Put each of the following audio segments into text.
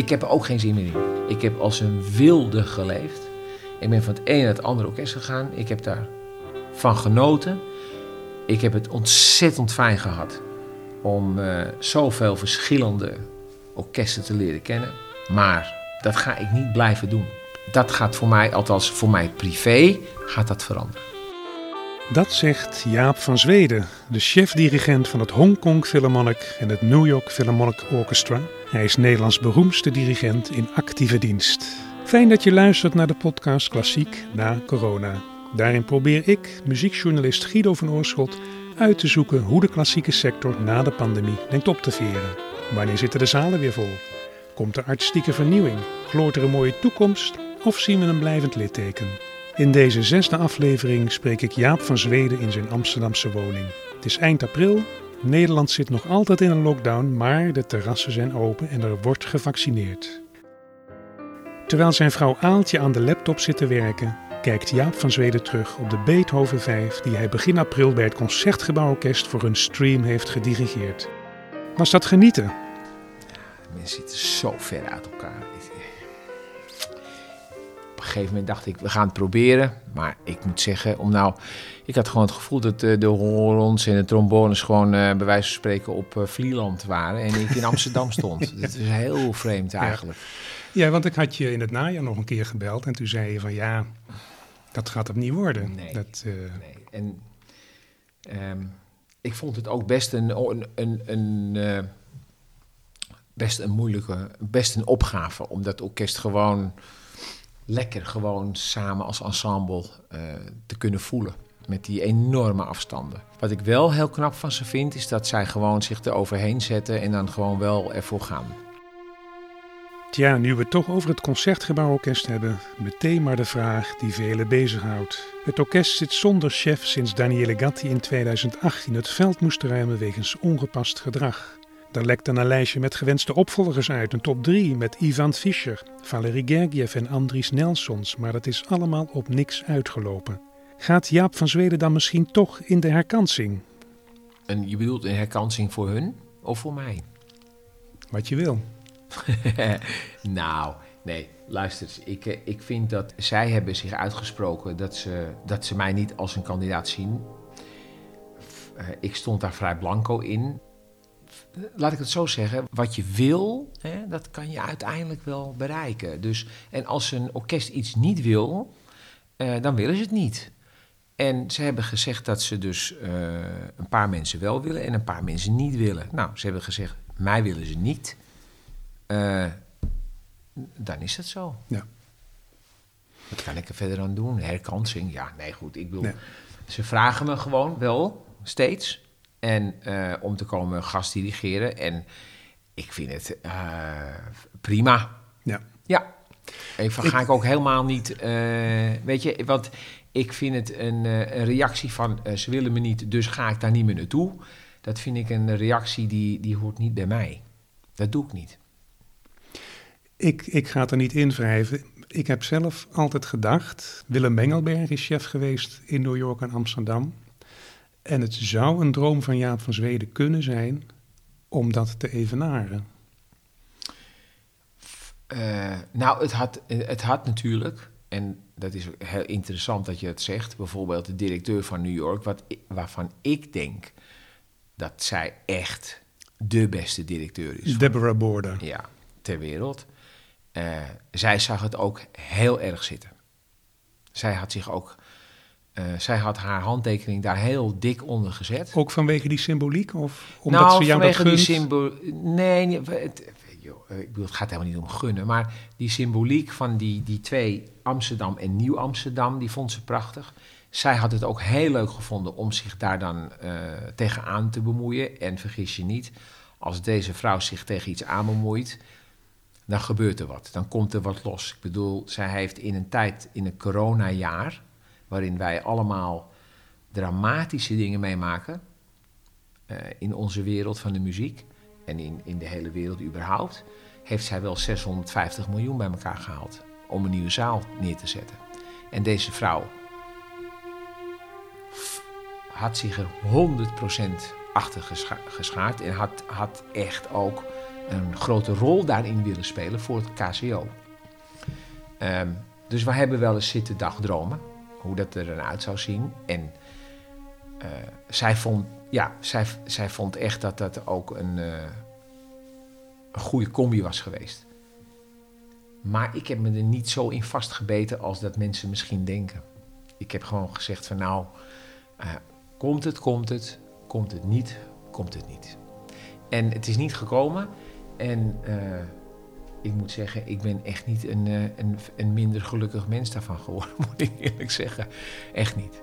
Ik heb er ook geen zin meer in. Ik heb als een wilde geleefd. Ik ben van het ene naar het andere orkest gegaan. Ik heb daar van genoten. Ik heb het ontzettend fijn gehad om uh, zoveel verschillende orkesten te leren kennen. Maar dat ga ik niet blijven doen. Dat gaat voor mij, althans voor mij privé, gaat dat veranderen. Dat zegt Jaap van Zweden, de chef-dirigent van het Hongkong Philharmonic en het New York Philharmonic Orchestra. Hij is Nederlands beroemdste dirigent in actieve dienst. Fijn dat je luistert naar de podcast Klassiek na corona. Daarin probeer ik, muziekjournalist Guido van Oorschot, uit te zoeken hoe de klassieke sector na de pandemie denkt op te veren. Wanneer zitten de zalen weer vol? Komt er artistieke vernieuwing? Gloort er een mooie toekomst? Of zien we een blijvend litteken? In deze zesde aflevering spreek ik Jaap van Zweden in zijn Amsterdamse woning. Het is eind april. Nederland zit nog altijd in een lockdown, maar de terrassen zijn open en er wordt gevaccineerd. Terwijl zijn vrouw Aaltje aan de laptop zit te werken, kijkt Jaap van Zweden terug op de Beethoven 5 die hij begin april bij het Concertgebouworkest voor hun stream heeft gedirigeerd. Was dat genieten? Mensen zitten zo ver uit elkaar. Op een gegeven moment dacht ik, we gaan het proberen. Maar ik moet zeggen, om nou, ik had gewoon het gevoel dat de, de horons en de trombones gewoon uh, bij wijze van spreken op uh, Vlieland waren. En ik in Amsterdam stond. Dat is heel vreemd eigenlijk. Ja. ja, want ik had je in het najaar nog een keer gebeld. En toen zei je van ja, dat gaat het niet worden. Nee, dat, uh... nee. En um, ik vond het ook best een, een, een, een uh, best een moeilijke, best een opgave om dat orkest gewoon lekker gewoon samen als ensemble uh, te kunnen voelen. Met die enorme afstanden. Wat ik wel heel knap van ze vind, is dat zij gewoon zich eroverheen zetten en dan gewoon wel ervoor gaan. Tja, nu we het toch over het Concertgebouworkest hebben, meteen maar de vraag die velen bezighoudt. Het orkest zit zonder chef sinds Daniele Gatti in 2018 het veld moest ruimen wegens ongepast gedrag. Daar lekt dan een lijstje met gewenste opvolgers uit, een top 3 met Ivan Fischer, Valery Gergiev en Andries Nelsons, maar dat is allemaal op niks uitgelopen. Gaat Jaap van Zweden dan misschien toch in de herkansing? En je bedoelt een herkansing voor hun of voor mij? Wat je wil. nou, nee, luister, ik, eh, ik vind dat zij hebben zich uitgesproken dat ze, dat ze mij niet als een kandidaat zien. Uh, ik stond daar vrij blanco in. Laat ik het zo zeggen, wat je wil, hè, dat kan je uiteindelijk wel bereiken. Dus, en als een orkest iets niet wil, uh, dan willen ze het niet. En ze hebben gezegd dat ze dus een paar mensen wel willen en een paar mensen niet willen. Nou, ze hebben gezegd, mij willen ze niet. Uh, dan is het zo. Ja. Wat kan ik er verder aan doen? Herkansing? Ja, nee, goed. Ik bedoel, nee. ze vragen me gewoon wel steeds. En uh, om te komen gast dirigeren. En ik vind het uh, prima. Ja. Ja. Even ga ik ook helemaal niet. weet je, want ik vind het een, een reactie van ze willen me niet, dus ga ik daar niet meer naartoe. Dat vind ik een reactie die, die hoort niet bij mij. Dat doe ik niet. Ik, ik ga het er niet in wrijven. Ik heb zelf altijd gedacht, Willem Mengelberg is chef geweest in New York en Amsterdam. En het zou een droom van Jaap van Zweden kunnen zijn om dat te evenaren. Uh, nou, het had, het had natuurlijk, en dat is heel interessant dat je het zegt, bijvoorbeeld de directeur van New York, wat, waarvan ik denk dat zij echt de beste directeur is. Deborah Borda. Ja, ter wereld. Uh, zij zag het ook heel erg zitten. Zij had zich ook. Uh, zij had haar handtekening daar heel dik onder gezet. Ook vanwege die symboliek? Of omdat nou, ze jou vanwege dat die symboliek. Nee, het, joh, ik bedoel, het gaat helemaal niet om gunnen. Maar die symboliek van die, die twee, Amsterdam en Nieuw-Amsterdam, die vond ze prachtig. Zij had het ook heel leuk gevonden om zich daar dan uh, tegenaan te bemoeien. En vergis je niet, als deze vrouw zich tegen iets aan bemoeit dan gebeurt er wat. Dan komt er wat los. Ik bedoel, zij heeft in een tijd, in een coronajaar, waarin wij allemaal dramatische dingen meemaken uh, in onze wereld van de muziek en in, in de hele wereld überhaupt, heeft zij wel 650 miljoen bij elkaar gehaald om een nieuwe zaal neer te zetten. En deze vrouw had zich er 100% achter gescha geschaard en had, had echt ook een grote rol daarin willen spelen voor het KCO. Ehm, dus we hebben wel eens zitten dagdromen, hoe dat er dan uit zou zien. En eh, zij, vond, ja, zij, zij vond echt dat dat ook een, uh, een goede combi was geweest. Maar ik heb me er niet zo in vastgebeten als dat mensen misschien denken. Ik heb gewoon gezegd van nou, uh, komt het, komt het, komt het niet, komt het niet. En het is niet gekomen. En ik moet zeggen, ik ben echt niet een, uh, een, een, minder gelukkig mens daarvan geworden, moet ik eerlijk zeggen. Echt niet.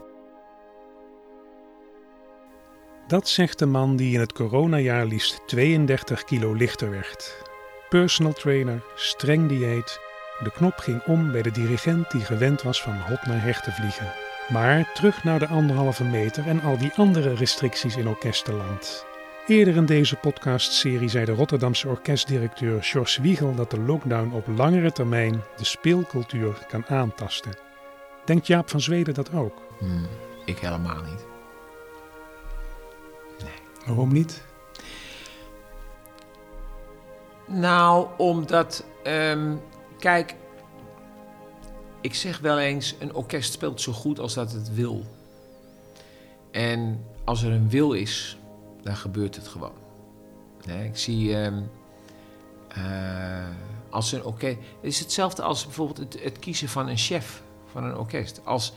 Dat zegt de man die in het coronajaar liefst 32 kilo lichter werd. Personal trainer, streng dieet. De knop ging om bij de dirigent die gewend was van hot naar her te vliegen. Maar terug naar de anderhalve meter en al die andere restricties in orkestenland. Eerder in deze podcastserie zei de Rotterdamse orkestdirecteur George Wiegel dat de lockdown op langere termijn de speelcultuur kan aantasten. Denkt Jaap van Zweden dat ook? Hmm, ik helemaal niet. Nee. Waarom niet? Nou, omdat, um, kijk, ik zeg wel eens, een orkest speelt zo goed als dat het wil. En als er een wil is, dan gebeurt het gewoon. Ik zie, um, uh, als een orkest, het is hetzelfde als bijvoorbeeld het, het, kiezen van een chef van een orkest. Als,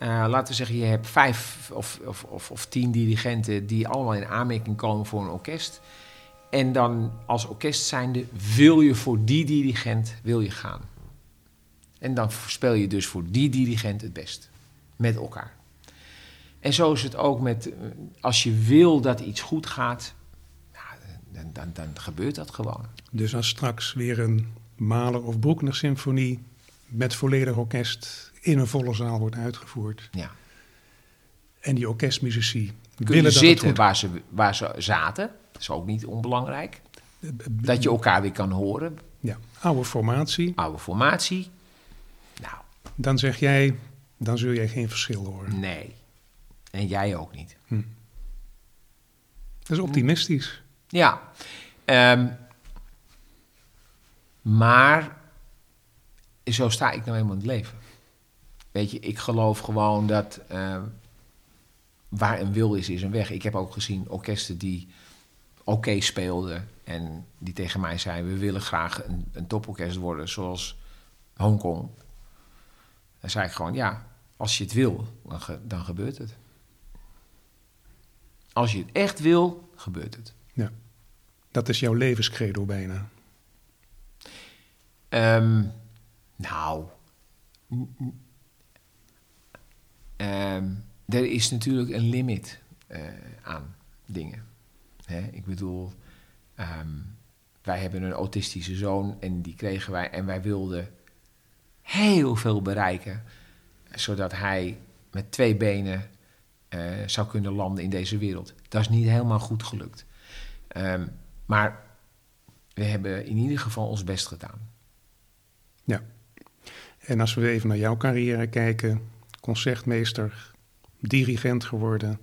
uh, laten we zeggen, je hebt vijf of, of, of, of tien dirigenten die allemaal in aanmerking komen voor een orkest. En dan als orkest zijnde wil je voor die dirigent wil je gaan. En dan speel je dus voor die dirigent het best. Met elkaar. En zo is het ook met, als je wil dat iets goed gaat, nou, dan, dan, dan, gebeurt dat gewoon. Dus als straks weer een Mahler of Bruckner symfonie met volledig orkest in een volle zaal wordt uitgevoerd. Ja. En die orkestmuzici Kunnen willen zitten waar, ze, waar ze zaten, dat is ook niet onbelangrijk. Dat je elkaar weer kan horen. Ja, oude formatie. Oude formatie. Nou. Dan zeg jij, dan zul jij geen verschil horen. Nee. En jij ook niet. Hm. Dat is optimistisch. Ja. Um, maar zo sta ik nou helemaal in het leven. Weet je, ik geloof gewoon dat uh, waar een wil is, is een weg. Ik heb ook gezien orkesten die oké okay speelden en die tegen mij zeiden: we willen graag een, een toporkest worden, zoals Hongkong. Dan zei ik gewoon: ja, als je het wil, dan, ge dan gebeurt het. Als je het echt wil, gebeurt het. Ja, dat is jouw levenscredo bijna. Um, nou, um, er is natuurlijk een limit uh, aan dingen. Hè? Ik bedoel, um, wij hebben een autistische zoon en die kregen wij en wij wilden heel veel bereiken, zodat hij met twee benen uh, zou kunnen landen in deze wereld. Dat is niet helemaal goed gelukt. Um, maar we hebben in ieder geval ons best gedaan. Ja. En als we even naar jouw carrière kijken, concertmeester, dirigent geworden,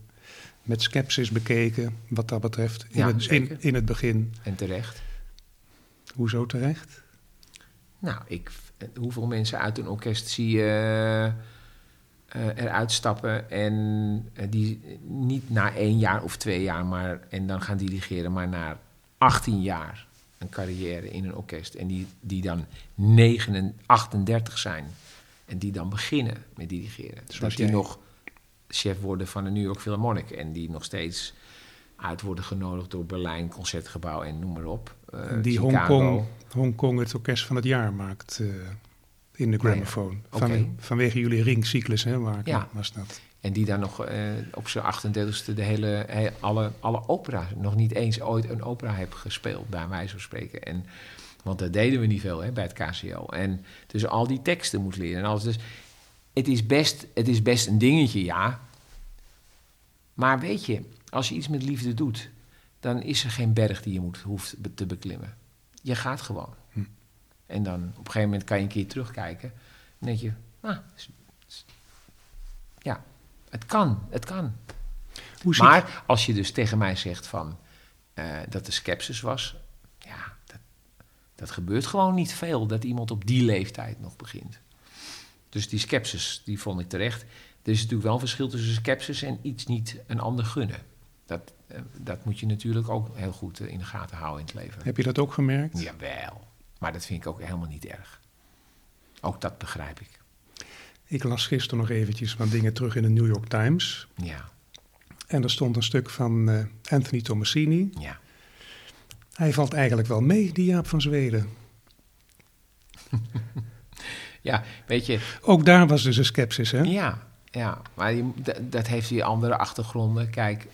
met sceptisch bekeken wat dat betreft in, ja, het, in, in, het begin. En terecht. Hoezo terecht? Nou, ik, hoeveel mensen uit een orkest zie je eruit stappen en uh, die niet na één jaar of twee jaar maar, en dan gaan dirigeren, maar na 18 jaar een carrière in een orkest. En die, die dan 9, 38 zijn. En die dan beginnen met dirigeren. Zoals dat die jij. nog chef worden van de New York Philharmonic. En die nog steeds uit worden genodigd door Berlijn, Concertgebouw en noem maar op. Uh, die Hongkong, Hongkong het orkest van het jaar maakt uh, in de gramophone. ja. Van, Oké. Vanwege jullie ringcyclus, hè, waar Ja. was dat? En die dan nog eh, op zijn 38e de hele, he- alle, alle opera's, nog niet eens ooit een opera heb gespeeld, bij wijze van spreken. En, want dat deden we niet veel hè, bij het KCO. En dus al die teksten moet leren. En alles. Dus het is, best, het is best een dingetje, ja. Maar weet je, als je iets met liefde doet, dan is er geen berg die je moet, hoeft te beklimmen. Je gaat gewoon. En dan op een gegeven moment kan je een keer terugkijken. En denk je, ah, s- ja, het kan, het kan. Hoe Maar als je dus tegen mij zegt van, eh, dat er sceptisch was, ja, dat gebeurt gewoon niet veel dat iemand op die leeftijd nog begint. Dus die skepsis, die vond ik terecht. Er is natuurlijk wel een verschil tussen skepsis en iets niet een ander gunnen. Dat, eh, dat moet je natuurlijk ook heel goed eh, in de gaten houden in het leven. Heb je dat ook gemerkt? Jawel, maar dat vind ik ook helemaal niet erg. Ook dat begrijp ik. Ik las gisteren nog eventjes wat dingen terug in de New York Times. Ja, En er stond een stuk van eh, Anthony Tomasini. ja. Hij valt eigenlijk wel mee, die Jaap van Zweden. Ja, weet je, Ook daar was dus een scepsis, hè? Ja, ja. maar dat, dat heeft weer andere achtergronden. Kijk,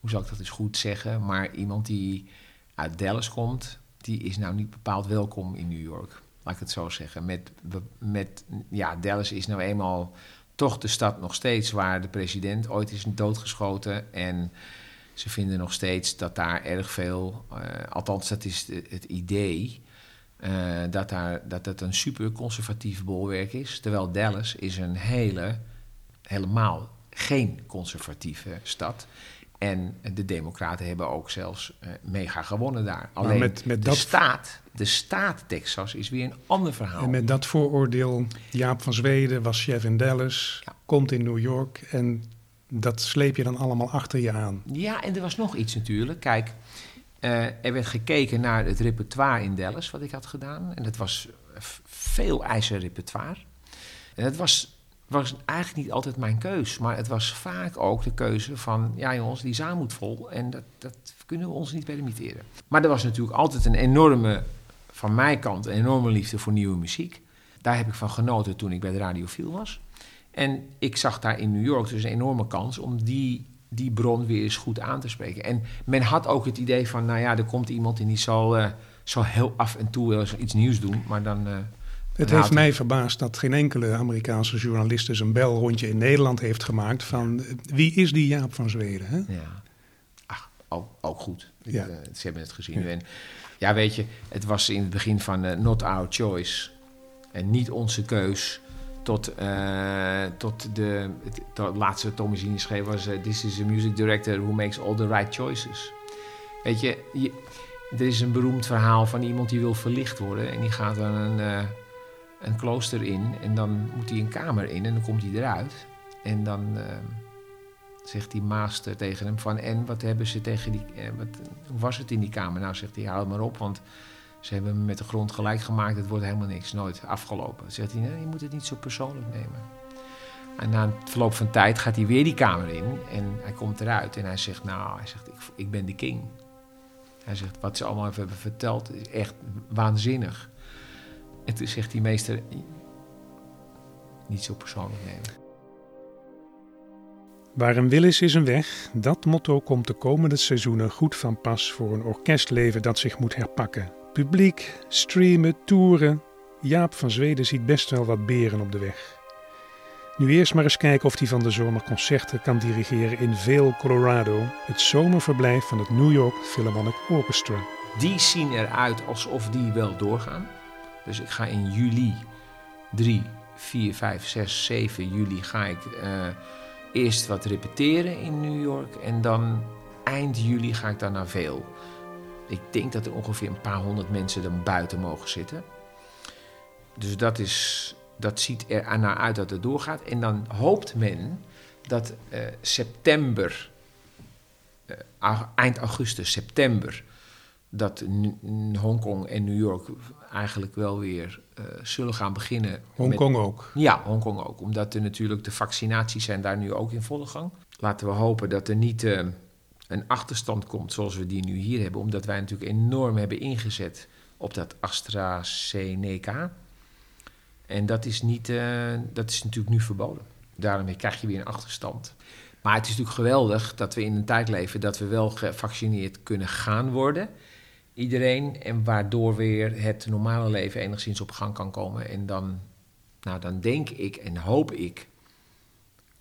hoe zal ik dat eens goed zeggen? Maar iemand die uit Dallas komt, die is nou niet bepaald welkom in New York. Laat ik het zo zeggen. Met, met, ja, Dallas is nou eenmaal toch de stad nog steeds waar de president ooit is doodgeschoten. En ze vinden nog steeds dat daar erg veel, eh, althans dat is het idee, eh, dat, daar, dat het een super conservatief bolwerk is. Terwijl Dallas is een hele, helemaal geen conservatieve stad. En de Democraten hebben ook zelfs eh, mega gewonnen daar. Alleen met- met de, dat- staat, de staat Texas is weer een ander verhaal. En met dat vooroordeel, Jaap van Zweden was chef in Dallas, Ja. komt in New York en dat sleep je dan allemaal achter je aan. Ja, en er was nog iets natuurlijk. Kijk, eh, er werd gekeken naar het repertoire in Dallas, wat ik had gedaan. En dat was veel ijzerrepertoire. En dat was, was eigenlijk niet altijd mijn keus. Maar het was vaak ook de keuze van... ja jongens, die zaal moet vol en dat, dat kunnen we ons niet permitteren. Maar er was natuurlijk altijd een enorme, van mijn kant... een enorme liefde voor nieuwe muziek. Daar heb ik van genoten toen ik bij de Radiofiel was. En ik zag daar in New York dus een enorme kans om die, die bron weer eens goed aan te spreken. En men had ook het idee van, nou ja, er komt iemand en die zal, eh, zal heel af en toe wel eens iets nieuws doen, maar dan... eh, Het heeft mij verbaasd dat geen enkele Amerikaanse journalist dus een belrondje in Nederland heeft gemaakt van wie is die Jaap van Zweden? Hè? Ja. Ach, ook, ook goed. Ik, eh, ze hebben het gezien. Ja. En, ja, weet je, het was in het begin van eh, Not Our Choice. En niet onze keus. Tot, eh, tot de tot laatste Tommy Zini schreef was... This is a music director who makes all the right choices. Weet je, je, er is een beroemd verhaal van iemand die wil verlicht worden. En die gaat dan een, een klooster in. En dan moet hij een kamer in en dan komt hij eruit. En dan... eh, zegt die master tegen hem van... en wat hebben ze tegen die... eh, wat, hoe was het in die kamer? Nou, zegt hij, hou het maar op, want ze hebben me met de grond gelijk gemaakt. Het wordt helemaal niks, nooit afgelopen. Zegt hij, nee, je moet het niet zo persoonlijk nemen. En na een verloop van tijd gaat hij weer die kamer in en hij komt eruit. En hij zegt, nou, hij zegt, ik, ik ben de king. Hij zegt, wat ze allemaal hebben verteld is echt waanzinnig. En toen zegt die meester, niet zo persoonlijk nemen. Waar een wil is, is een weg. Dat motto komt de komende seizoenen goed van pas voor een orkestleven dat zich moet herpakken. Publiek, streamen, toeren. Jaap van Zweden ziet best wel wat beren op de weg. Nu eerst maar eens kijken of hij van de zomer concerten kan dirigeren in Vail, Colorado, het zomerverblijf van het New York Philharmonic Orchestra. Die zien eruit alsof die wel doorgaan. Dus ik ga in juli 3, 4, 5, 6, 7 juli ga ik eh, eerst wat repeteren in New York. En dan eind juli ga ik dan naar Veel. Ik denk dat er ongeveer een paar honderd mensen dan buiten mogen zitten. Dus dat, is, dat ziet er naar uit dat het doorgaat. En dan hoopt men dat eh, september, eh, eind augustus, september, dat Hongkong en New York eigenlijk wel weer eh, zullen gaan beginnen. Hongkong ook. ja, Hongkong ook. Omdat er natuurlijk de vaccinaties zijn daar nu ook in volle gang. Laten we hopen dat er niet eh, een achterstand komt zoals we die nu hier hebben. Omdat wij natuurlijk enorm hebben ingezet op dat AstraZeneca. En dat is, niet, eh, dat is natuurlijk nu verboden. Daarom krijg je weer een achterstand. Maar het is natuurlijk geweldig dat we in een tijd leven dat we wel gevaccineerd kunnen gaan worden. Iedereen. En waardoor weer het normale leven enigszins op gang kan komen. En dan, nou, dan denk ik en hoop ik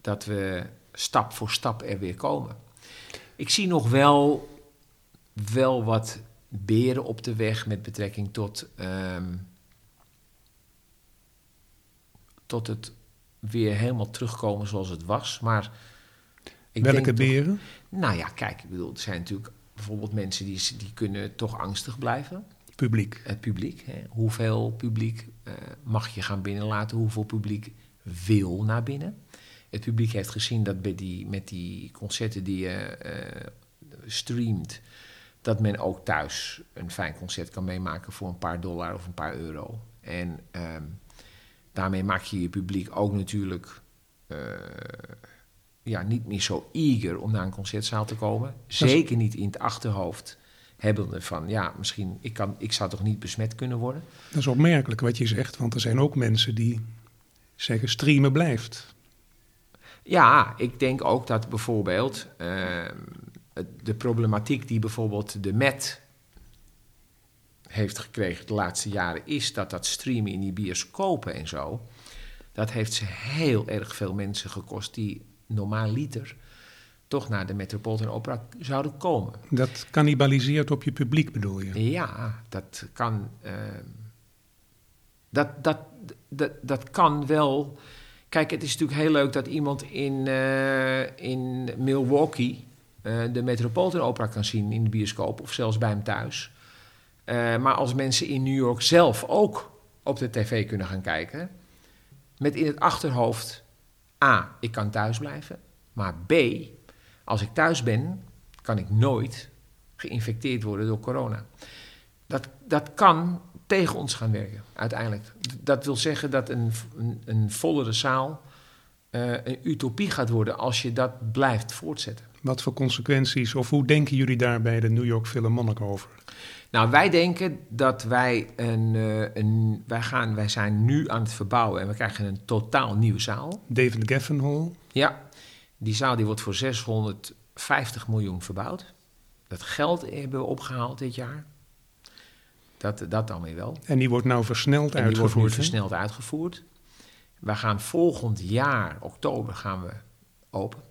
dat we stap voor stap er weer komen. Ik zie nog wel, wel wat beren op de weg met betrekking tot, ehm, tot het weer helemaal terugkomen zoals het was. Maar ik Welke denk toch- beren? nou ja, kijk, ik bedoel, er zijn natuurlijk bijvoorbeeld mensen die, die kunnen toch angstig blijven. publiek. Het publiek. Hè. Hoeveel publiek uh, mag je gaan binnenlaten? Hoeveel publiek wil naar binnen? Het publiek heeft gezien dat bij die, met die concerten die je uh, streamt, dat men ook thuis een fijn concert kan meemaken voor een paar dollar of een paar euro. En um, daarmee maak je je publiek ook natuurlijk uh, ja, niet meer zo eager om naar een concertzaal te komen. Zeker niet in het achterhoofd hebbende van, ja, misschien, ik, kan, ik zou toch niet besmet kunnen worden. Dat is opmerkelijk wat je zegt, want er zijn ook mensen die zeggen streamen blijft. Ja, ik denk ook dat bijvoorbeeld uh, de problematiek die bijvoorbeeld de MET heeft gekregen de laatste jaren, is dat dat streamen in die bioscopen en zo, dat heeft ze heel erg veel mensen gekost die normaal liter toch naar de Metropolitan Opera zouden komen. Dat cannibaliseert op je publiek, bedoel je? Ja, dat kan. Uh, dat, dat, dat, dat kan wel. Kijk, het is natuurlijk heel leuk dat iemand in, uh, in Milwaukee uh, de Metropolitan Opera kan zien in de bioscoop of zelfs bij hem thuis. maar als mensen in New York zelf ook op de tv kunnen gaan kijken, met in het achterhoofd: A, ik kan thuis blijven. Maar B, als ik thuis ben, kan ik nooit geïnfecteerd worden door corona. Dat, dat kan tegen ons gaan werken, uiteindelijk. Dat wil zeggen dat een, een, vollere zaal uh, een utopie gaat worden als je dat blijft voortzetten. Wat voor consequenties, of hoe denken jullie daar bij de New York Philharmonic over? Nou, wij denken dat wij een, uh, een, wij gaan, wij zijn nu aan het verbouwen en we krijgen een totaal nieuwe zaal. David Geffen Hall. Ja, die zaal die wordt voor 650 miljoen verbouwd. Dat geld hebben we opgehaald dit jaar. Dat, dat dan weer wel. En die wordt nou versneld en uitgevoerd? Die wordt nu versneld uitgevoerd. We gaan volgend jaar, oktober, gaan we open.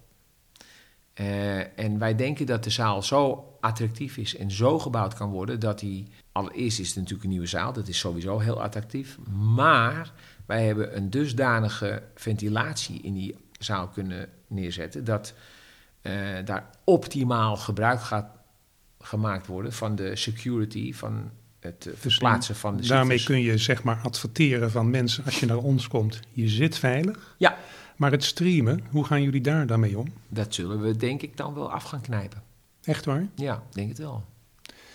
Uh, en wij denken dat de zaal zo attractief is en zo gebouwd kan worden dat die. Allereerst is het natuurlijk een nieuwe zaal, dat is sowieso heel attractief. Maar wij hebben een dusdanige ventilatie in die zaal kunnen neerzetten dat uh, daar optimaal gebruik gaat gemaakt worden van de security, van het uh, verplaatsen van de Daarmee zitters. kun je zeg maar adverteren van mensen als je naar ons komt, je zit veilig. Ja. Maar het streamen, hoe gaan jullie daar dan mee om? Dat zullen we denk ik dan wel af gaan knijpen. Echt waar? Ja, denk het wel.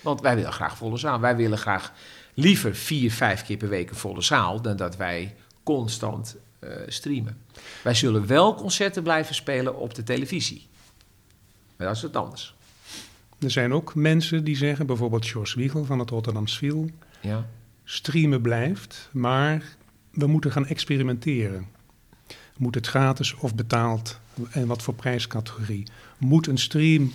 Want wij willen graag volle zaal. Wij willen graag liever vier, vijf keer per week een volle zaal dan dat wij constant uh, streamen. Wij zullen wel concerten blijven spelen op de televisie. Maar dat is wat anders. Er zijn ook mensen die zeggen, bijvoorbeeld George Wiegel van het Rotterdamse Viel, ja. streamen blijft, maar we moeten gaan experimenteren. Moet het gratis of betaald en wat voor prijscategorie? Moet een stream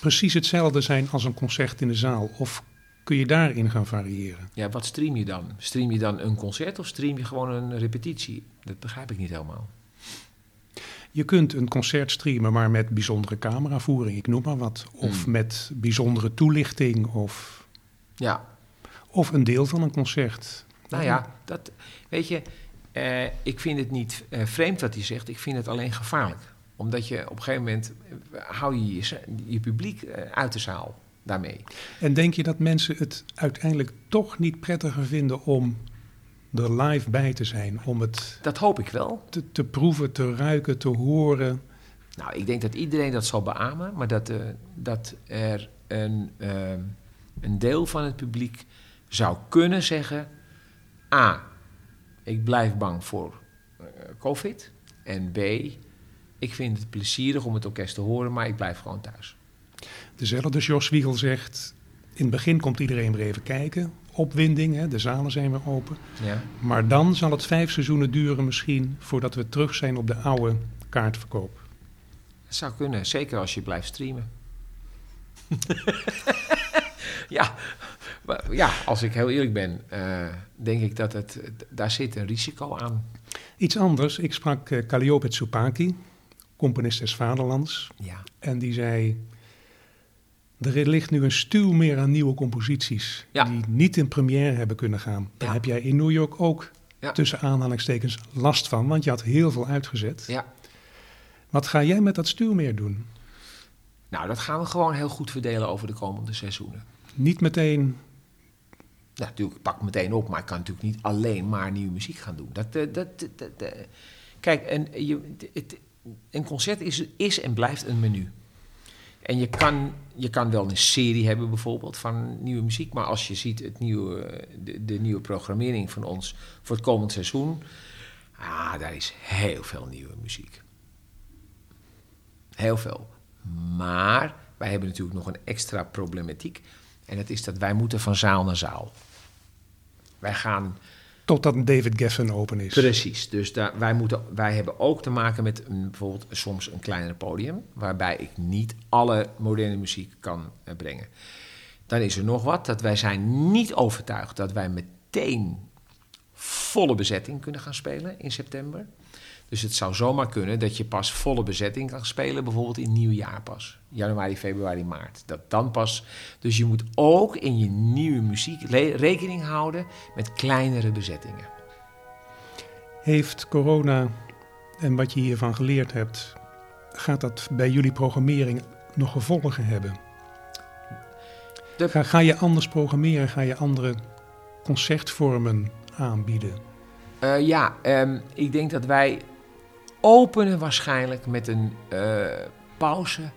precies hetzelfde zijn als een concert in de zaal? Of kun je daarin gaan variëren? Ja, wat stream je dan? Stream je dan een concert of stream je gewoon een repetitie? Dat begrijp ik niet helemaal. Je kunt een concert streamen, maar met bijzondere cameravoering, ik noem maar wat. Of Hmm. met bijzondere toelichting, of, Ja, of een deel van een concert. nou ja, dat, weet je, eh, ik vind het niet eh, vreemd wat hij zegt. Ik vind het alleen gevaarlijk. Omdat je op een gegeven moment, eh, hou je je, je publiek uit de zaal daarmee. En denk je dat mensen het uiteindelijk toch niet prettiger vinden om er live bij te zijn? Om het Dat hoop ik wel. te, te proeven, te ruiken, te horen? Nou, ik denk dat iedereen dat zal beamen, maar dat, dat er een, een deel van het publiek zou kunnen zeggen: A, ik blijf bang voor eh, COVID. En B, ik vind het plezierig om het orkest te horen, maar ik blijf gewoon thuis. Dezelfde Jos Wiegel zegt, in het begin komt iedereen weer even kijken. Opwinding, hè, de zalen zijn weer open. Ja. Maar dan zal het vijf seizoenen duren misschien voordat we terug zijn op de oude kaartverkoop. Dat zou kunnen, zeker als je blijft streamen. ja, maar ja, als ik heel eerlijk ben, eh, denk ik dat het, daar zit een risico aan. Iets anders, ik sprak uh, Calliope Tsupaki, componist des Vaderlands. Ja. En die zei, er ligt nu een stuw meer aan nieuwe composities Ja. die niet in première hebben kunnen gaan. Daar Ja. heb jij in New York ook Ja. tussen aanhalingstekens last van, want je had heel veel uitgezet. Ja. Wat ga jij met dat stuwmeer doen? Nou, dat gaan we gewoon heel goed verdelen over de komende seizoenen. Niet meteen Natuurlijk, ik pak meteen op, maar ik kan natuurlijk niet alleen maar nieuwe muziek gaan doen. Dat, eh, dat, dat, eh, kijk, een, je, het, een concert is, is en blijft een menu. En je kan, je kan wel een serie hebben bijvoorbeeld van nieuwe muziek. Maar als je ziet het nieuwe, de, de nieuwe programmering van ons voor het komend seizoen. Ah, daar is heel veel nieuwe muziek. Heel veel. Maar wij hebben natuurlijk nog een extra problematiek. En dat is dat wij moeten van zaal naar zaal. Wij gaan Totdat David Geffen open is. Precies. Dus daar, wij, moeten, wij hebben ook te maken met een, bijvoorbeeld soms een kleiner podium, waarbij ik niet alle moderne muziek kan eh, brengen. Dan is er nog wat, dat wij zijn niet overtuigd dat wij meteen volle bezetting kunnen gaan spelen in september. Dus het zou zomaar kunnen dat je pas volle bezetting kan spelen, bijvoorbeeld in nieuwjaar pas. Januari, februari, maart. Dat dan pas. Dus je moet ook in je nieuwe muziek rekening houden met kleinere bezettingen. Heeft corona en wat je hiervan geleerd hebt, gaat dat bij jullie programmering nog gevolgen hebben? Ga, ga je anders programmeren? Ga je andere concertvormen aanbieden? Uh, ja, um, ik denk dat wij openen waarschijnlijk met een uh, pauzevrij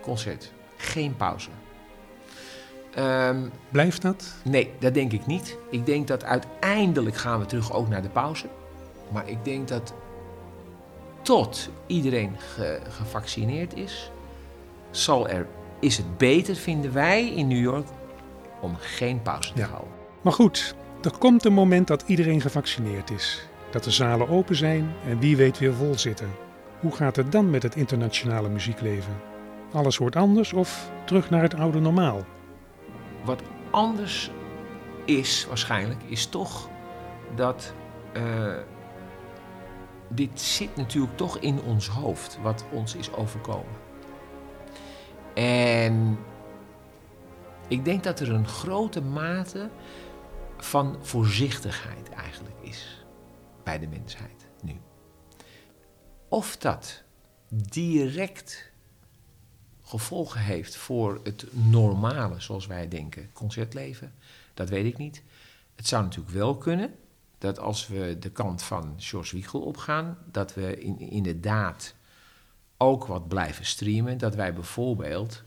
concert. Geen pauze. Um, Blijft dat? Nee, dat denk ik niet. Ik denk dat uiteindelijk gaan we terug ook naar de pauze. Maar ik denk dat tot iedereen ge gevaccineerd is, zal er, is het beter, vinden wij in New York, om geen pauze te houden. Maar goed, er komt een moment dat iedereen gevaccineerd is dat de zalen open zijn en wie weet weer vol zitten. Hoe gaat het dan met het internationale muziekleven? Alles wordt anders of terug naar het oude normaal? Wat anders is waarschijnlijk, is toch dat uh, dit zit natuurlijk toch in ons hoofd, wat ons is overkomen. En ik denk dat er een grote mate van voorzichtigheid eigenlijk is bij de mensheid nu. Of dat direct gevolgen heeft voor het normale, zoals wij denken, concertleven, dat weet ik niet. Het zou natuurlijk wel kunnen dat als we de kant van George Wiegel opgaan, dat we in, inderdaad ook wat blijven streamen. Dat wij bijvoorbeeld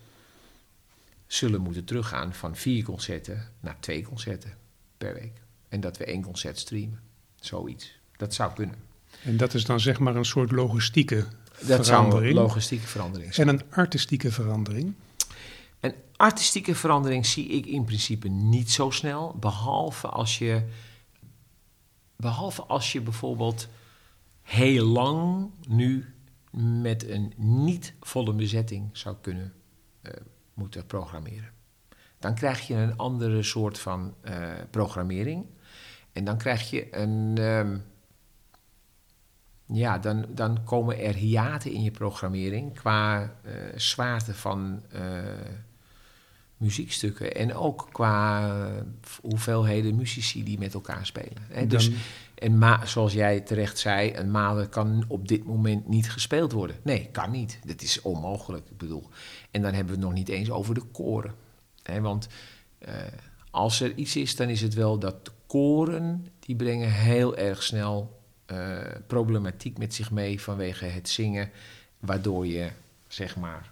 zullen moeten teruggaan van vier concerten naar twee concerten per week. En dat we één concert streamen. Zoiets. Dat zou kunnen. En dat is dan zeg maar een soort logistieke dat verandering. zou een logistieke verandering zijn. En een artistieke verandering? Een artistieke verandering zie ik in principe niet zo snel. Behalve als je, behalve als je bijvoorbeeld heel lang nu met een niet volle bezetting zou kunnen uh, moeten programmeren. Dan krijg je een andere soort van uh, programmering. En dan krijg je een. Um, ja, dan, dan komen er hiaten in je programmering qua uh, zwaarte van uh, muziekstukken. En ook qua uh, hoeveelheden muzici die met elkaar spelen. Hè? Dus, en ma zoals jij terecht zei, een malen kan op dit moment niet gespeeld worden. Nee, kan niet. Dat is onmogelijk. Ik bedoel. En dan hebben we het nog niet eens over de koren. Hè? Want als er iets is, dan is het wel dat de koren, die brengen heel erg snel uh, problematiek met zich mee vanwege het zingen, waardoor je zeg maar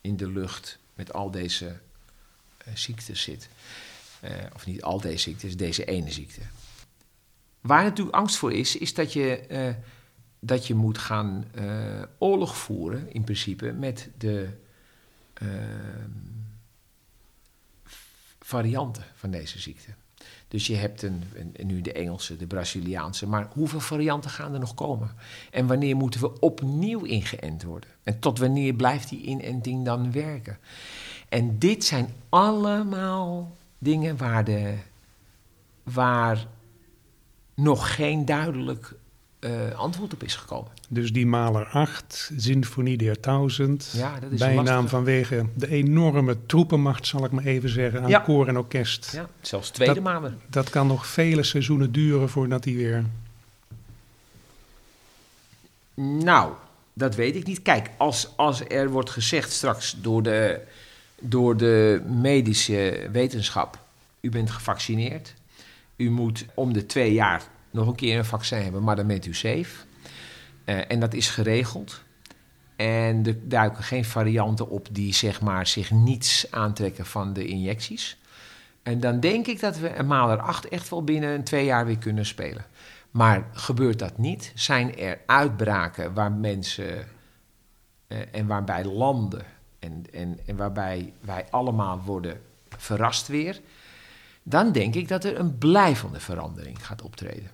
in de lucht met al deze uh, ziektes zit. Uh, of niet al deze ziektes, deze ene ziekte. Waar natuurlijk angst voor is, is dat je, dat je moet gaan oorlog voeren, in principe, met de varianten van deze ziekte. Dus je hebt een, een, nu de Engelse, de Braziliaanse. Maar hoeveel varianten gaan er nog komen? En wanneer moeten we opnieuw ingeënt worden? En tot wanneer blijft die inenting dan werken? En dit zijn allemaal dingen waar, de, waar nog geen duidelijk uh, antwoord op is gekomen. Dus die Maler 8, Sinfonie der 1000, ja, dat is bijnaam vanwege de enorme troepenmacht, zal ik maar even zeggen, aan koor en orkest. Ja, zelfs tweede dat, Maler. Dat kan nog vele seizoenen duren voordat hij weer... Nou, dat weet ik niet. Kijk, als, als er wordt gezegd straks door de door de medische wetenschap. U bent gevaccineerd. U moet om de twee jaar nog een keer een vaccin hebben, maar dan bent u safe. Uh, en dat is geregeld. En er duiken geen varianten op die zeg maar, zich niets aantrekken van de injecties. En dan denk ik dat we een Maler 8 echt wel binnen twee jaar weer kunnen spelen. Maar gebeurt dat niet? Zijn er uitbraken waar mensen uh, en waarbij landen en, en, en waarbij wij allemaal worden verrast weer? Dan denk ik dat er een blijvende verandering gaat optreden.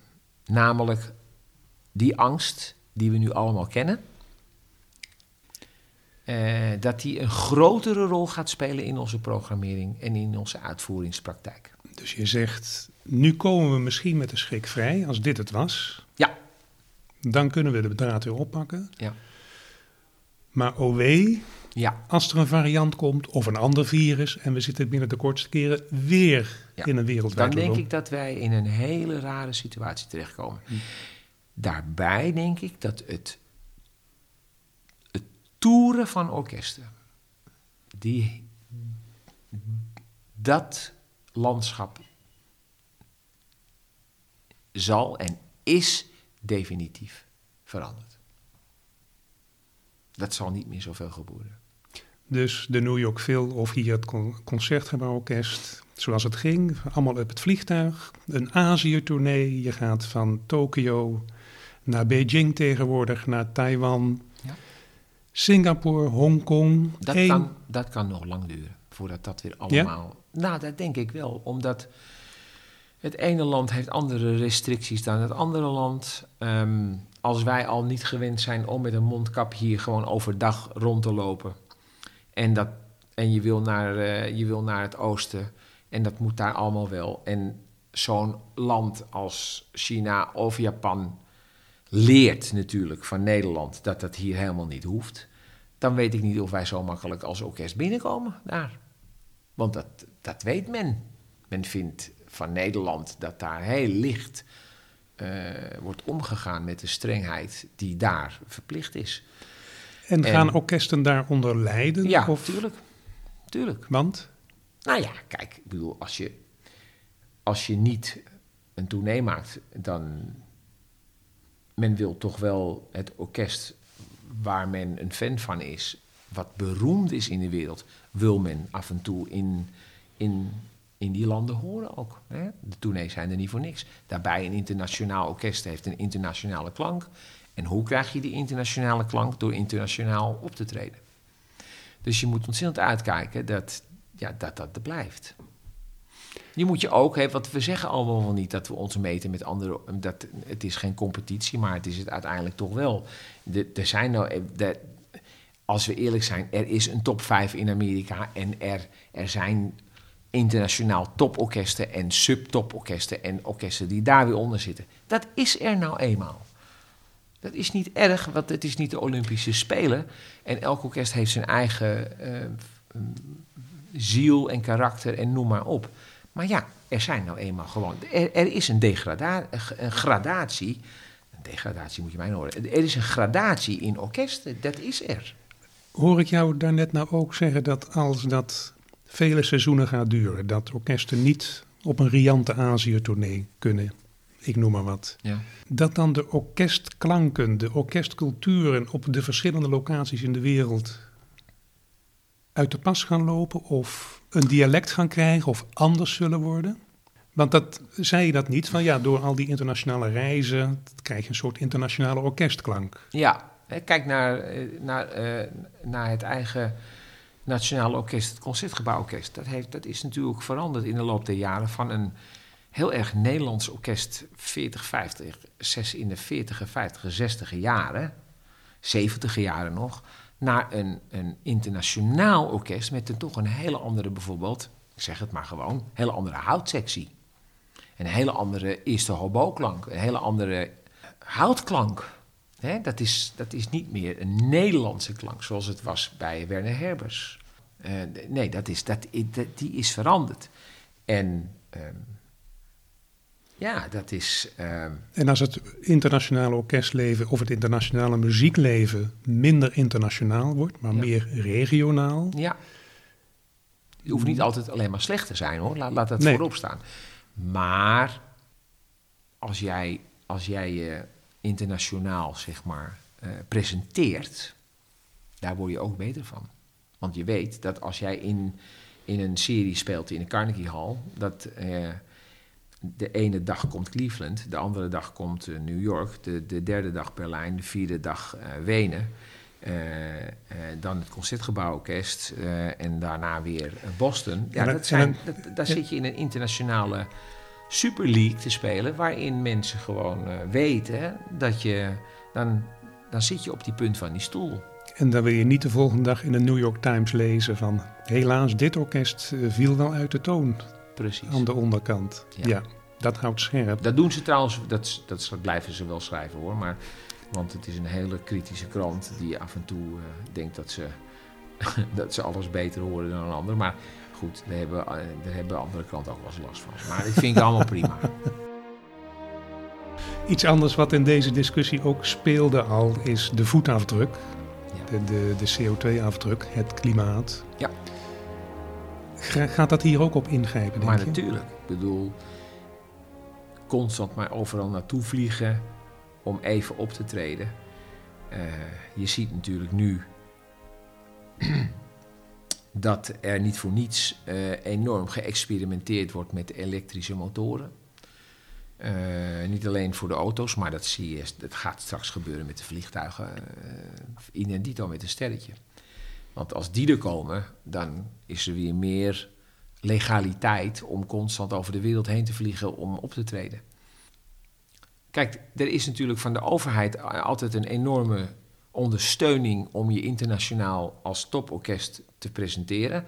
Namelijk die angst die we nu allemaal kennen uh, dat die een grotere rol gaat spelen in onze programmering en in onze uitvoeringspraktijk. Dus je zegt, nu komen we misschien met de schrik vrij, als dit het was. Ja. Dan kunnen we de draad weer oppakken. Ja. Maar OW, ja. als er een variant komt of een ander virus en we zitten binnen de kortste keren weer in een wereldwijd Dan denk ik dat wij in een hele rare situatie terechtkomen. Hm. Daarbij denk ik dat het toeren van orkesten. Die, dat landschap zal en is definitief veranderd. Dat zal niet meer zoveel gebeuren. Dus de New York Phil of hier het Concertgebouworkest, zoals het ging, allemaal op het vliegtuig. Een Azië-tournee, je gaat van Tokio naar Beijing tegenwoordig, naar Taiwan, Singapore, Hongkong. Dat, kan, dat kan nog lang duren voordat dat weer allemaal. Ja? Nou, dat denk ik wel, omdat het ene land heeft andere restricties dan het andere land. Um, als wij al niet gewend zijn om met een mondkap hier gewoon overdag rond te lopen. En, dat, en je, wil naar, uh, je wil naar het oosten. En dat moet daar allemaal wel. En zo'n land als China of Japan leert natuurlijk van Nederland dat dat hier helemaal niet hoeft, dan weet ik niet of wij zo makkelijk als orkest binnenkomen daar. Want dat, dat weet men. Men vindt van Nederland dat daar heel licht uh, wordt omgegaan met de strengheid die daar verplicht is. En gaan orkesten daaronder lijden? Ja, of? tuurlijk. tuurlijk. Want? Nou ja, kijk, ik bedoel, als je, als je niet een tournee maakt, dan men wil toch wel het orkest waar men een fan van is, wat beroemd is in de wereld, wil men af en toe in, in, in die landen horen ook. Hè? De tournees zijn er niet voor niks. Daarbij een internationaal orkest heeft een internationale klank. En hoe krijg je die internationale klank? Door internationaal op te treden. Dus je moet ontzettend uitkijken dat ja, dat, dat er blijft. Je moet je ook, hè, want we zeggen allemaal wel niet dat we ons meten met anderen. Dat, het is geen competitie, maar het is het uiteindelijk toch wel. De, er zijn nou, eh, de, als we eerlijk zijn, er is een top 5 in Amerika en er, er zijn internationaal toporkesten en subtoporkesten en orkesten die daar weer onder zitten. Dat is er nou eenmaal. Dat is niet erg, want het is niet de Olympische Spelen. En elk orkest heeft zijn eigen uh, ziel en karakter en noem maar op. Maar ja, er zijn nou eenmaal gewoon. Er, is een, degrada, een gradatie. Degradatie moet je mij horen. Er is een gradatie in orkesten, dat is er. Hoor ik jou daarnet nou ook zeggen dat als dat vele seizoenen gaat duren, dat orkesten niet op een riante Azië-tournee kunnen, ik noem maar wat. Ja. Dat dan de orkestklanken, de orkestculturen op de verschillende locaties in de wereld uit de pas gaan lopen of een dialect gaan krijgen of anders zullen worden? Want dat zei je dat niet, van ja, door al die internationale reizen krijg je een soort internationale orkestklank. Ja, kijk naar, eh, naar, uh, naar het eigen Nationale Orkest, het Concertgebouworkest. Dat, heeft, dat is natuurlijk veranderd in de loop der jaren van een heel erg Nederlands orkest, 40, 50, 6 in de 40, 50, 60 jaren, 70 jaren nog, naar een, een internationaal orkest met een, toch een hele andere, bijvoorbeeld, ik zeg het maar gewoon, hele andere houtsectie. Een hele andere eerste hobo-klank, een hele andere houtklank. dat, is, dat is niet meer een Nederlandse klank zoals het was bij Werner Herbers. Uh, nee, dat is, dat, die is veranderd. En um, ja, dat is. Ehm, en als het internationale orkestleven of het internationale muziekleven minder internationaal wordt, maar meer regionaal, ja. Het hoeft niet altijd alleen maar slecht te zijn hoor, laat, laat dat Nee. voorop staan. Maar als jij, als jij je internationaal zeg maar eh, presenteert, daar word je ook beter van. Want je weet dat als jij in, in een serie speelt in de Carnegie Hall, dat eh, de ene dag komt Cleveland, de andere dag komt eh, New York, de, de derde dag Berlijn, de vierde dag eh, Wenen. eh, dan het Concertgebouworkest en daarna weer Boston. Ja, dat zijn, dat, daar zit je in een internationale Super League te spelen, waarin mensen gewoon weten dat je, dan, dan zit je op die punt van die stoel. En dan wil je niet de volgende dag in de New York Times lezen van... helaas, dit orkest viel wel uit de toon Precies. aan de onderkant. Ja. Ja, dat houdt scherp. Dat doen ze trouwens, dat, dat blijven ze wel schrijven hoor. Maar, want het is een hele kritische krant die af en toe eh, denkt dat ze, dat ze alles beter horen dan een ander. Maar goed, daar hebben, eh, daar hebben andere kranten ook wel eens last van. Maar dat vind ik allemaal prima. Iets anders wat in deze discussie ook speelde al is de voetafdruk. Ja. De, de, de CO2-afdruk, het klimaat. Ja. Ga- Gaat dat hier ook op ingrijpen, denk Maar je? natuurlijk, ik bedoel, constant maar overal naartoe vliegen om even op te treden. Eh, je ziet natuurlijk nu dat er niet voor niets eh, enorm geëxperimenteerd wordt met elektrische motoren. Eh, niet alleen voor de auto's, maar dat, zie je, dat gaat straks gebeuren met de vliegtuigen. In en dito met een sterretje. Want als die er komen, dan is er weer meer legaliteit om constant over de wereld heen te vliegen om op te treden. Kijk, er is natuurlijk van de overheid altijd een enorme ondersteuning om je internationaal als toporkest te presenteren.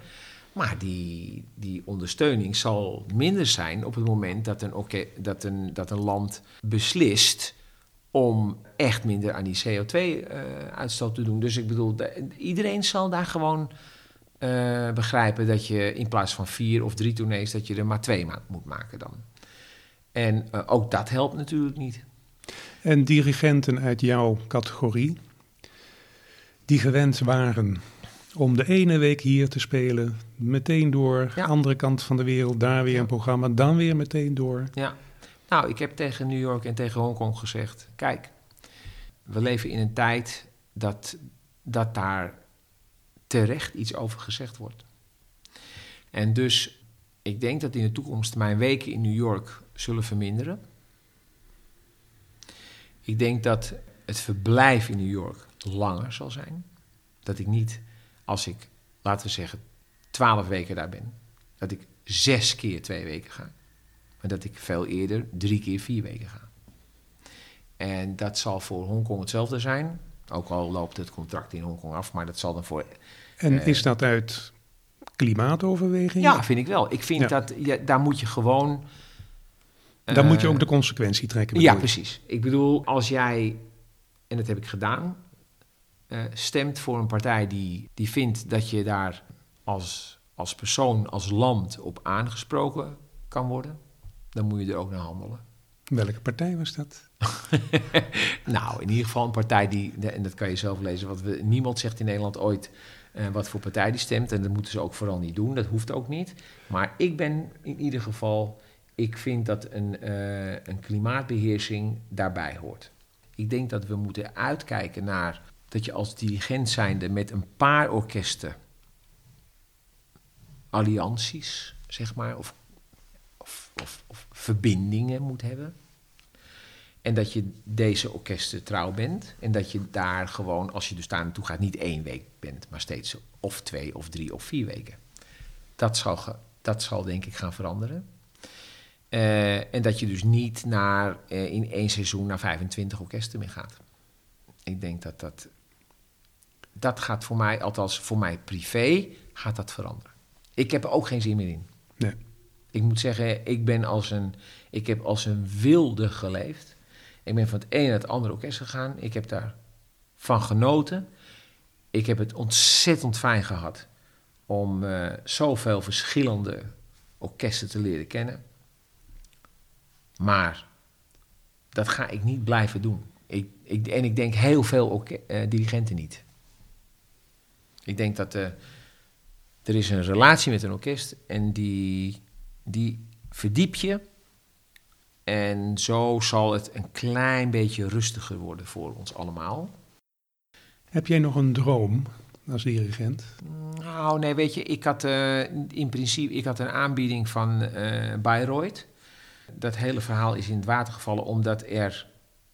Maar die, die ondersteuning zal minder zijn op het moment dat een, dat een, dat een land beslist om echt minder aan die CO2-uitstoot te doen. Dus ik bedoel, de- iedereen zal daar gewoon eh, begrijpen dat je in plaats van vier of drie tournees, dat je er maar twee ma- moet maken dan. En eh, ook dat helpt natuurlijk niet. En dirigenten uit jouw categorie, die gewend waren om de ene week hier te spelen, meteen door, Ja. andere kant van de wereld, daar weer Ja. een programma, dan weer meteen door. Ja. Nou, ik heb tegen New York en tegen Hongkong gezegd: kijk, we leven in een tijd dat, dat daar terecht iets over gezegd wordt. En dus, ik denk dat in de toekomst mijn weken in New York zullen verminderen. Ik denk dat het verblijf in New York langer zal zijn. Dat ik niet, als ik, laten we zeggen, twaalf weken daar ben, dat ik zes keer twee weken ga. Maar dat ik veel eerder drie keer vier weken ga. En dat zal voor Hongkong hetzelfde zijn. Ook al loopt het contract in Hongkong af, maar dat zal dan voor. En Eh. is dat uit klimaatoverwegingen? Ja, vind ik wel. Ik vind Ja. dat ja, daar moet je gewoon. Dan moet je eh, ook de consequentie trekken. Ja, bedoel precies. Ik bedoel, als jij, en dat heb ik gedaan, eh, stemt voor een partij die, die vindt dat je daar als, als persoon, als land op aangesproken kan worden, dan moet je er ook naar handelen. Welke partij was dat? Nou, in ieder geval een partij die, en dat kan je zelf lezen, wat we, niemand zegt in Nederland ooit eh, wat voor partij die stemt. En dat moeten ze ook vooral niet doen, dat hoeft ook niet. Maar ik ben in ieder geval, ik vind dat een, eh, een klimaatbeheersing daarbij hoort. Ik denk dat we moeten uitkijken naar dat je als dirigent zijnde met een paar orkesten allianties, zeg maar, of, of, of, verbindingen moet hebben. En dat je deze orkesten trouw bent. En dat je daar gewoon, als je dus daar naartoe gaat, niet één week bent, maar steeds of twee of drie of vier weken. Dat zal, dat zal denk ik gaan veranderen. Eh, en dat je dus niet naar, eh, in één seizoen naar 25 orkesten meer gaat. Ik denk dat dat. Dat gaat voor mij, althans voor mij privé, gaat dat veranderen. Ik heb er ook geen zin meer in. Ik moet zeggen, ik ben als een, ik heb als een wilde geleefd. Ik ben van het ene naar het andere orkest gegaan. Ik heb daar van genoten. Ik heb het ontzettend fijn gehad om eh, zoveel verschillende orkesten te leren kennen. Maar dat ga ik niet blijven doen. Ik, ik, en ik denk heel veel eh, dirigenten niet. Ik denk dat de, er is een relatie met een orkest en die, die verdiep je. En zo zal het een klein beetje rustiger worden voor ons allemaal. Heb jij nog een droom als dirigent? Nou, nee, weet je, ik had uh, in principe ik had een aanbieding van uh, Bayreuth. Dat hele verhaal is in het water gevallen omdat er...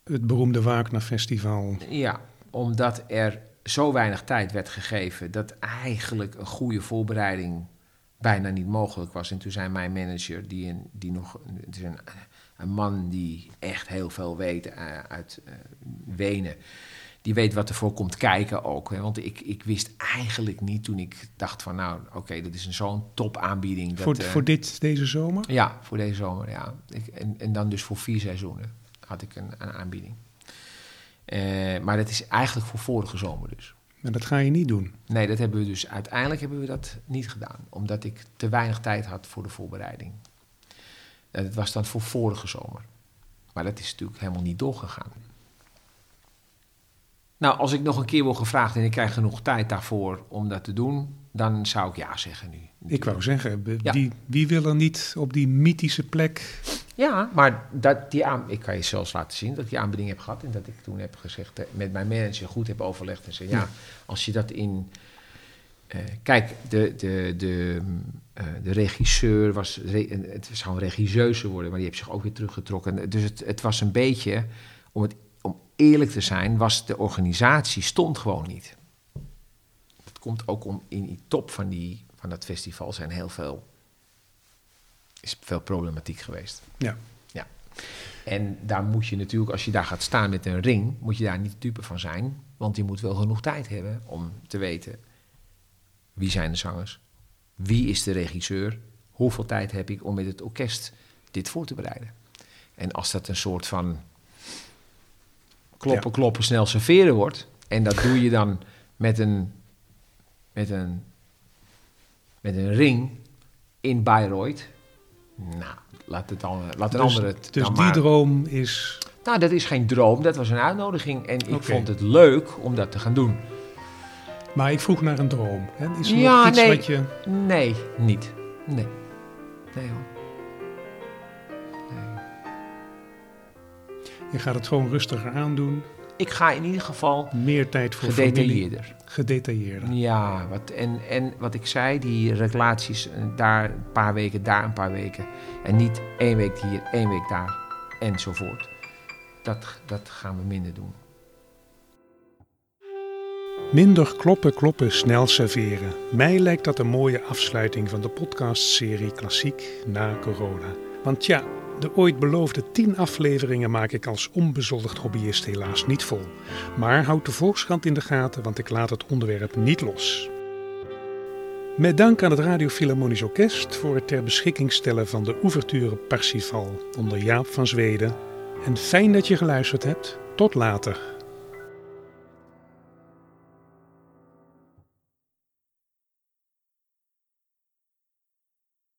Het beroemde Wagner Festival. Ja, omdat er zo weinig tijd werd gegeven dat eigenlijk een goede voorbereiding bijna niet mogelijk was. En toen zei mijn manager, die, een, die nog, het is een, een man die echt heel veel weet uh, uit uh, Wenen, die weet wat er voor komt kijken ook. Hè. Want ik, ik wist eigenlijk niet toen ik dacht van nou, oké, dat is een zo'n top aanbieding. Dat, voor, uh, voor dit, deze zomer? Ja, voor deze zomer, ja. Ik, en, en dan dus voor vier seizoenen had ik een, een aanbieding. Maar dat is eigenlijk voor vorige zomer dus. En dat ga je niet doen? Nee, dat hebben we dus uiteindelijk hebben we dat niet gedaan. Omdat ik te weinig tijd had voor de voorbereiding. Dat was dan voor vorige zomer. Maar dat is natuurlijk helemaal niet doorgegaan. Nou, als ik nog een keer word gevraagd en ik krijg genoeg tijd daarvoor om dat te doen, dan zou ik ja zeggen nu. Ik wou zeggen, wie, wie wil er niet op die mythische plek ja, maar dat, die aan, ik kan je zelfs laten zien dat ik die aanbieding heb gehad. En dat ik toen heb gezegd, eh, met mijn manager goed heb overlegd. En zei, ja, als je dat in... Uh, kijk, de, de, de, uh, de regisseur was... Re, het zou een regisseuse worden, maar die heeft zich ook weer teruggetrokken. Dus het, het was een beetje, om, het, om eerlijk te zijn, was de organisatie stond gewoon niet. Dat komt ook om in die top van, die, van dat festival zijn heel veel is veel problematiek geweest. Ja. ja. En daar moet je natuurlijk, als je daar gaat staan met een ring, moet je daar niet dupe van zijn. Want je moet wel genoeg tijd hebben om te weten wie zijn de zangers, wie is de regisseur, hoeveel tijd heb ik om met het orkest dit voor te bereiden. En als dat een soort van kloppen, kloppen, snel serveren wordt, en dat doe je dan met een, met een, met een ring in Bayreuth, nou, laat, het dan, laat een dus, ander het Dus dan die maar. droom is... Nou, dat is geen droom, dat was een uitnodiging. En ik okay. vond het leuk om dat te gaan doen. Maar ik vroeg naar een droom. Hè? Is er ja, nog iets nee, wat je... Nee, niet. Nee. Nee hoor. Nee. Je gaat het gewoon rustiger aandoen. Ik ga in ieder geval meer tijd voor gedetailleerder. Familie. Gedetailleerder. Ja, wat, en, en wat ik zei, die relaties, daar een paar weken, daar een paar weken. En niet één week hier, één week daar, enzovoort. Dat, dat gaan we minder doen. Minder kloppen, kloppen, snel serveren. Mij lijkt dat een mooie afsluiting van de podcastserie Klassiek na corona. Want ja, de ooit beloofde 10 afleveringen maak ik als onbezoldigd hobbyist helaas niet vol. Maar houd de Volkskrant in de gaten, want ik laat het onderwerp niet los. Met dank aan het Radio Philharmonisch Orkest voor het ter beschikking stellen van de ouverture Parsifal onder Jaap van Zweden. En fijn dat je geluisterd hebt. Tot later.